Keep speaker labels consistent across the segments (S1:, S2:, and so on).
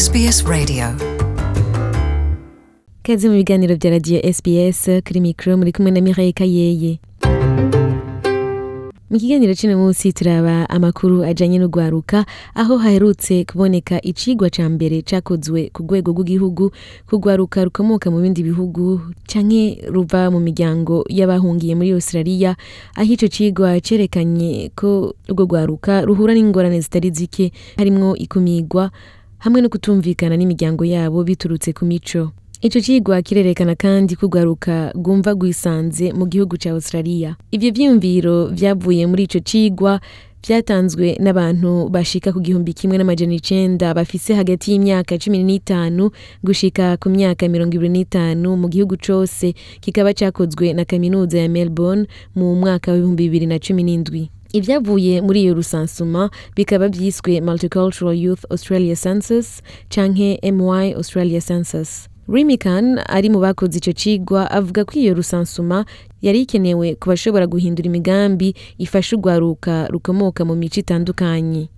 S1: SBS Radio
S2: Kaze mu biganiro bya radiyo SBS kuri mikoro muri kumwe na Mireille Kayeye. Mu kiganiro cy'uno munsi turaba amakuru ajanye n'urwaruka aho haherutse kuboneka icigwa ca mbere cakozwe ku rwego rw'igihugu ku rwaruka rukomoka mu bindi bihugu canke ruva mu miryango y'abahungiye muri Australia aho ico cigwa cerekanye ko urwo rwaruka ruhura n'ingorane zitari zike harimwo ikumigwa hamwe no kutumvikana n'imiryango yabo biturutse ku mico. Ico cigwa kirerekana kandi ko urwaruka rwumva rwisanze mu gihugu ca Australia. Ivyo vyiyumviro vyavuye muri ico cigwa vyatanzwe n'abantu bashika ku gihumbi kimwe n'amajana icenda bafise hagati y'imyaka cumi n'itanu gushika ku myaka mirongo ibiri n'itanu mu gihugu cose kikaba cakozwe na kaminuza ya Melbourne mu mwaka w'ibihumbi bibiri na cumi n'indwi. Ivyavuye muri iyo rusansuma bikaba vyiswe Multicultural Youth Australia Census canke MY Australia Census. Rimikan ari mu bakoze ico cigwa avuga ko iyo rusansuma yari ikenewe ku bashobora guhindura imigambi ifasha urwaruka rukomoka mu mico itandukanye.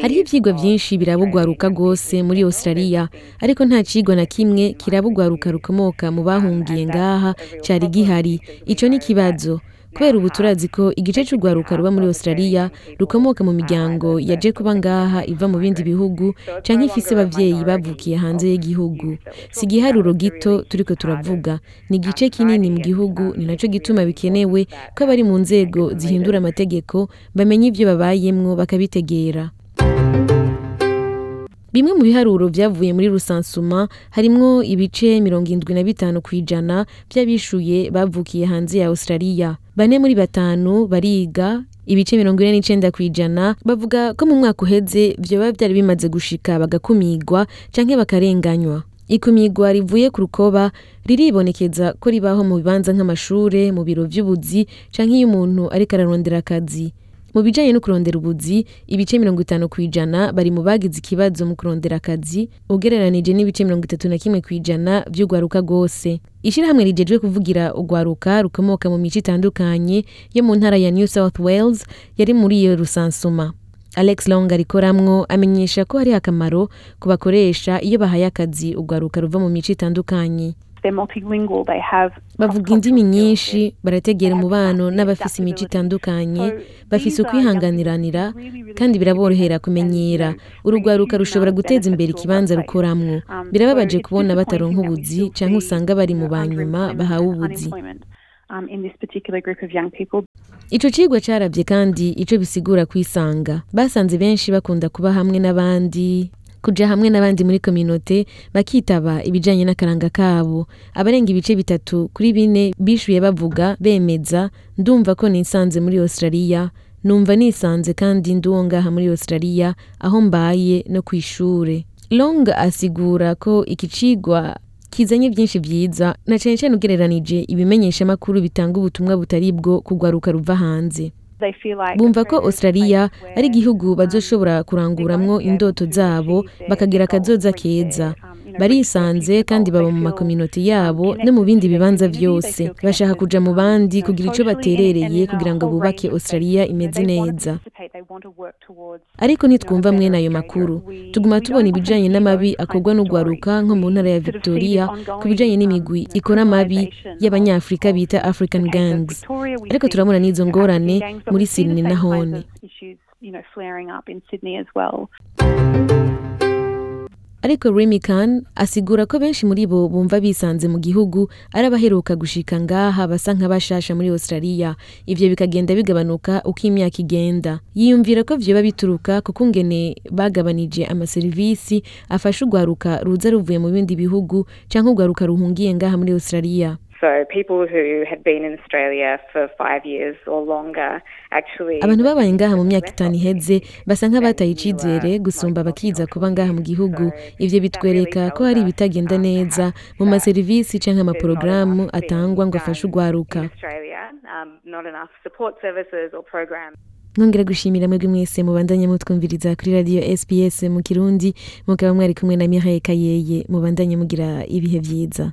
S2: hariho ivyigwa vyinshi biraba urwaruka rwose muri australia ariko nta cigwa na kimwe kiraba urwaruka rukomoka mu bahungiye ngaha cari gihari ico ni ikibazo kubera ubu turazi ko igice c'urwaruka ruba muri australia rukomoka mu miryango yaje kuba ngaha iva mu bindi bihugu canke ifise abavyeyi bavukiye hanze y'igihugu. Si igiharuro gito turiko turavuga. Ni igice kinini mu gihugu ni naco gituma bikenewe ko abari mu nzego zihindura amategeko bamenya ivyo babayemwo bakabitegera. Bimwe mu biharuro vyavuye muri rusansuma harimwo ibice mirongo indwi na bitanu kw'ijana vy'abishuye bavukiye hanze ya Australia. Bane muri batanu bariga ibice mirongo ine n'icenda kw'ijana bavuga ko mu mwaka uheze vyoba vyari bimaze gushika bagakumigwa canke bakarenganywa. Ikumigwa rivuye ku rukoba riribonekeza ko ribaho mu bibanza nk'amashure, mu biro vy'ubuzi canke iyo umuntu ariko ararondera akazi. Mu bijanye no kurondera ubuzi, ibice mirongo itanu kw'ijana bari mu bagize ikibazo mu kurondera akazi, ugereranije n'ibice mirongo itatu na kimwe kw'ijana vy'urwaruka rwose. Ishirahamwe rijejwe kuvugira urwaruka rukomoka mu mico itandukanye yo mu ntara ya New South Wales yari muri iyo rusansuma. Alex Long arikoramwo amenyesha ko hari akamaro ku bakoresha iyo bahaye akazi urwaruka ruva mu mico itandukanye. Bavuga indimi nyinshi barategera umubano n'abafise imico itandukanye bafise ukwihanganiranira kandi biraborohera kumenyera. urugwaruka rushobora guteza imbere ikibanza rukoramwo. Birababaje kubona bataronka ubuzi canke usanga bari mu banyuma bahawe ubuzi. ico cigwa caravye kandi ico bisigura kwisanga. Basanze benshi bakunda kuba hamwe n'abandi kuja hamwe n'abandi muri kominote bakitaba ibijanye n'akaranga kabo. Abarenga ibice bitatu kuri bine bishuye bavuga bemeza ndumva ko nisanze muri australia numva nisanze kandi nduwo ngaha muri australia aho mbaye no kw'ishure long asigura ko iki cigwa kizanye byinshi vyiza na cane cane ugereranije ibimenyeshamakuru bitanga ubutumwa butari bwo kugwaruka ruva hanze. Bumva ko australia ari igihugu bazoshobora kuranguramwo indoto zabo bakagira akazoza keza. Barisanze kandi baba mu makominoti yabo no mu bindi bibanza vyose bashaka kuja mu bandi kugira ico baterereye kugira ngo bubake australia imeze neza. Ariko ntitwumva mwene ayo makuru. Tuguma tubona ibijanye n'amabi akorwa n'urwaruka nko mu ntara ya victoria ku bijanye n'imigwi ikora amabi y'abanyafurika bita african gangs. Ariko turabona n'izo ngorane muri sydney na hone. Ariko Remican asigura ko benshi muri bo bumva bisanze mu gihugu ari abaheruka gushika ngaha basa nk'abashasha muri Australia. Ivyo bikagenda bigabanuka uko imyaka igenda. Yiyumvira ko vyoba bituruka kuko ngene bagabanije amaserivisi afasha urwaruka ruza ruvuye mu bindi bihugu canke urwaruka ruhungiye ngaha muri Australia. Abantu babaye ngaha mu myaka itanu iheze basa nk'abataye icizere gusumba abakiza kuba ngaha mu gihugu. Ivyo bitwereka ko hari ibitagenda neza. mu maserivisi canke amaporogaramu atangwa ngo afashe urwaruka
S3: um,
S2: nkongera gushimira mwebwe mwese mubandanye mutwumviriza kuri radiyo sps mu kirundi. Mukaba mwari kumwe na mihaye kayeye mubandanye mugira ibihe vyiza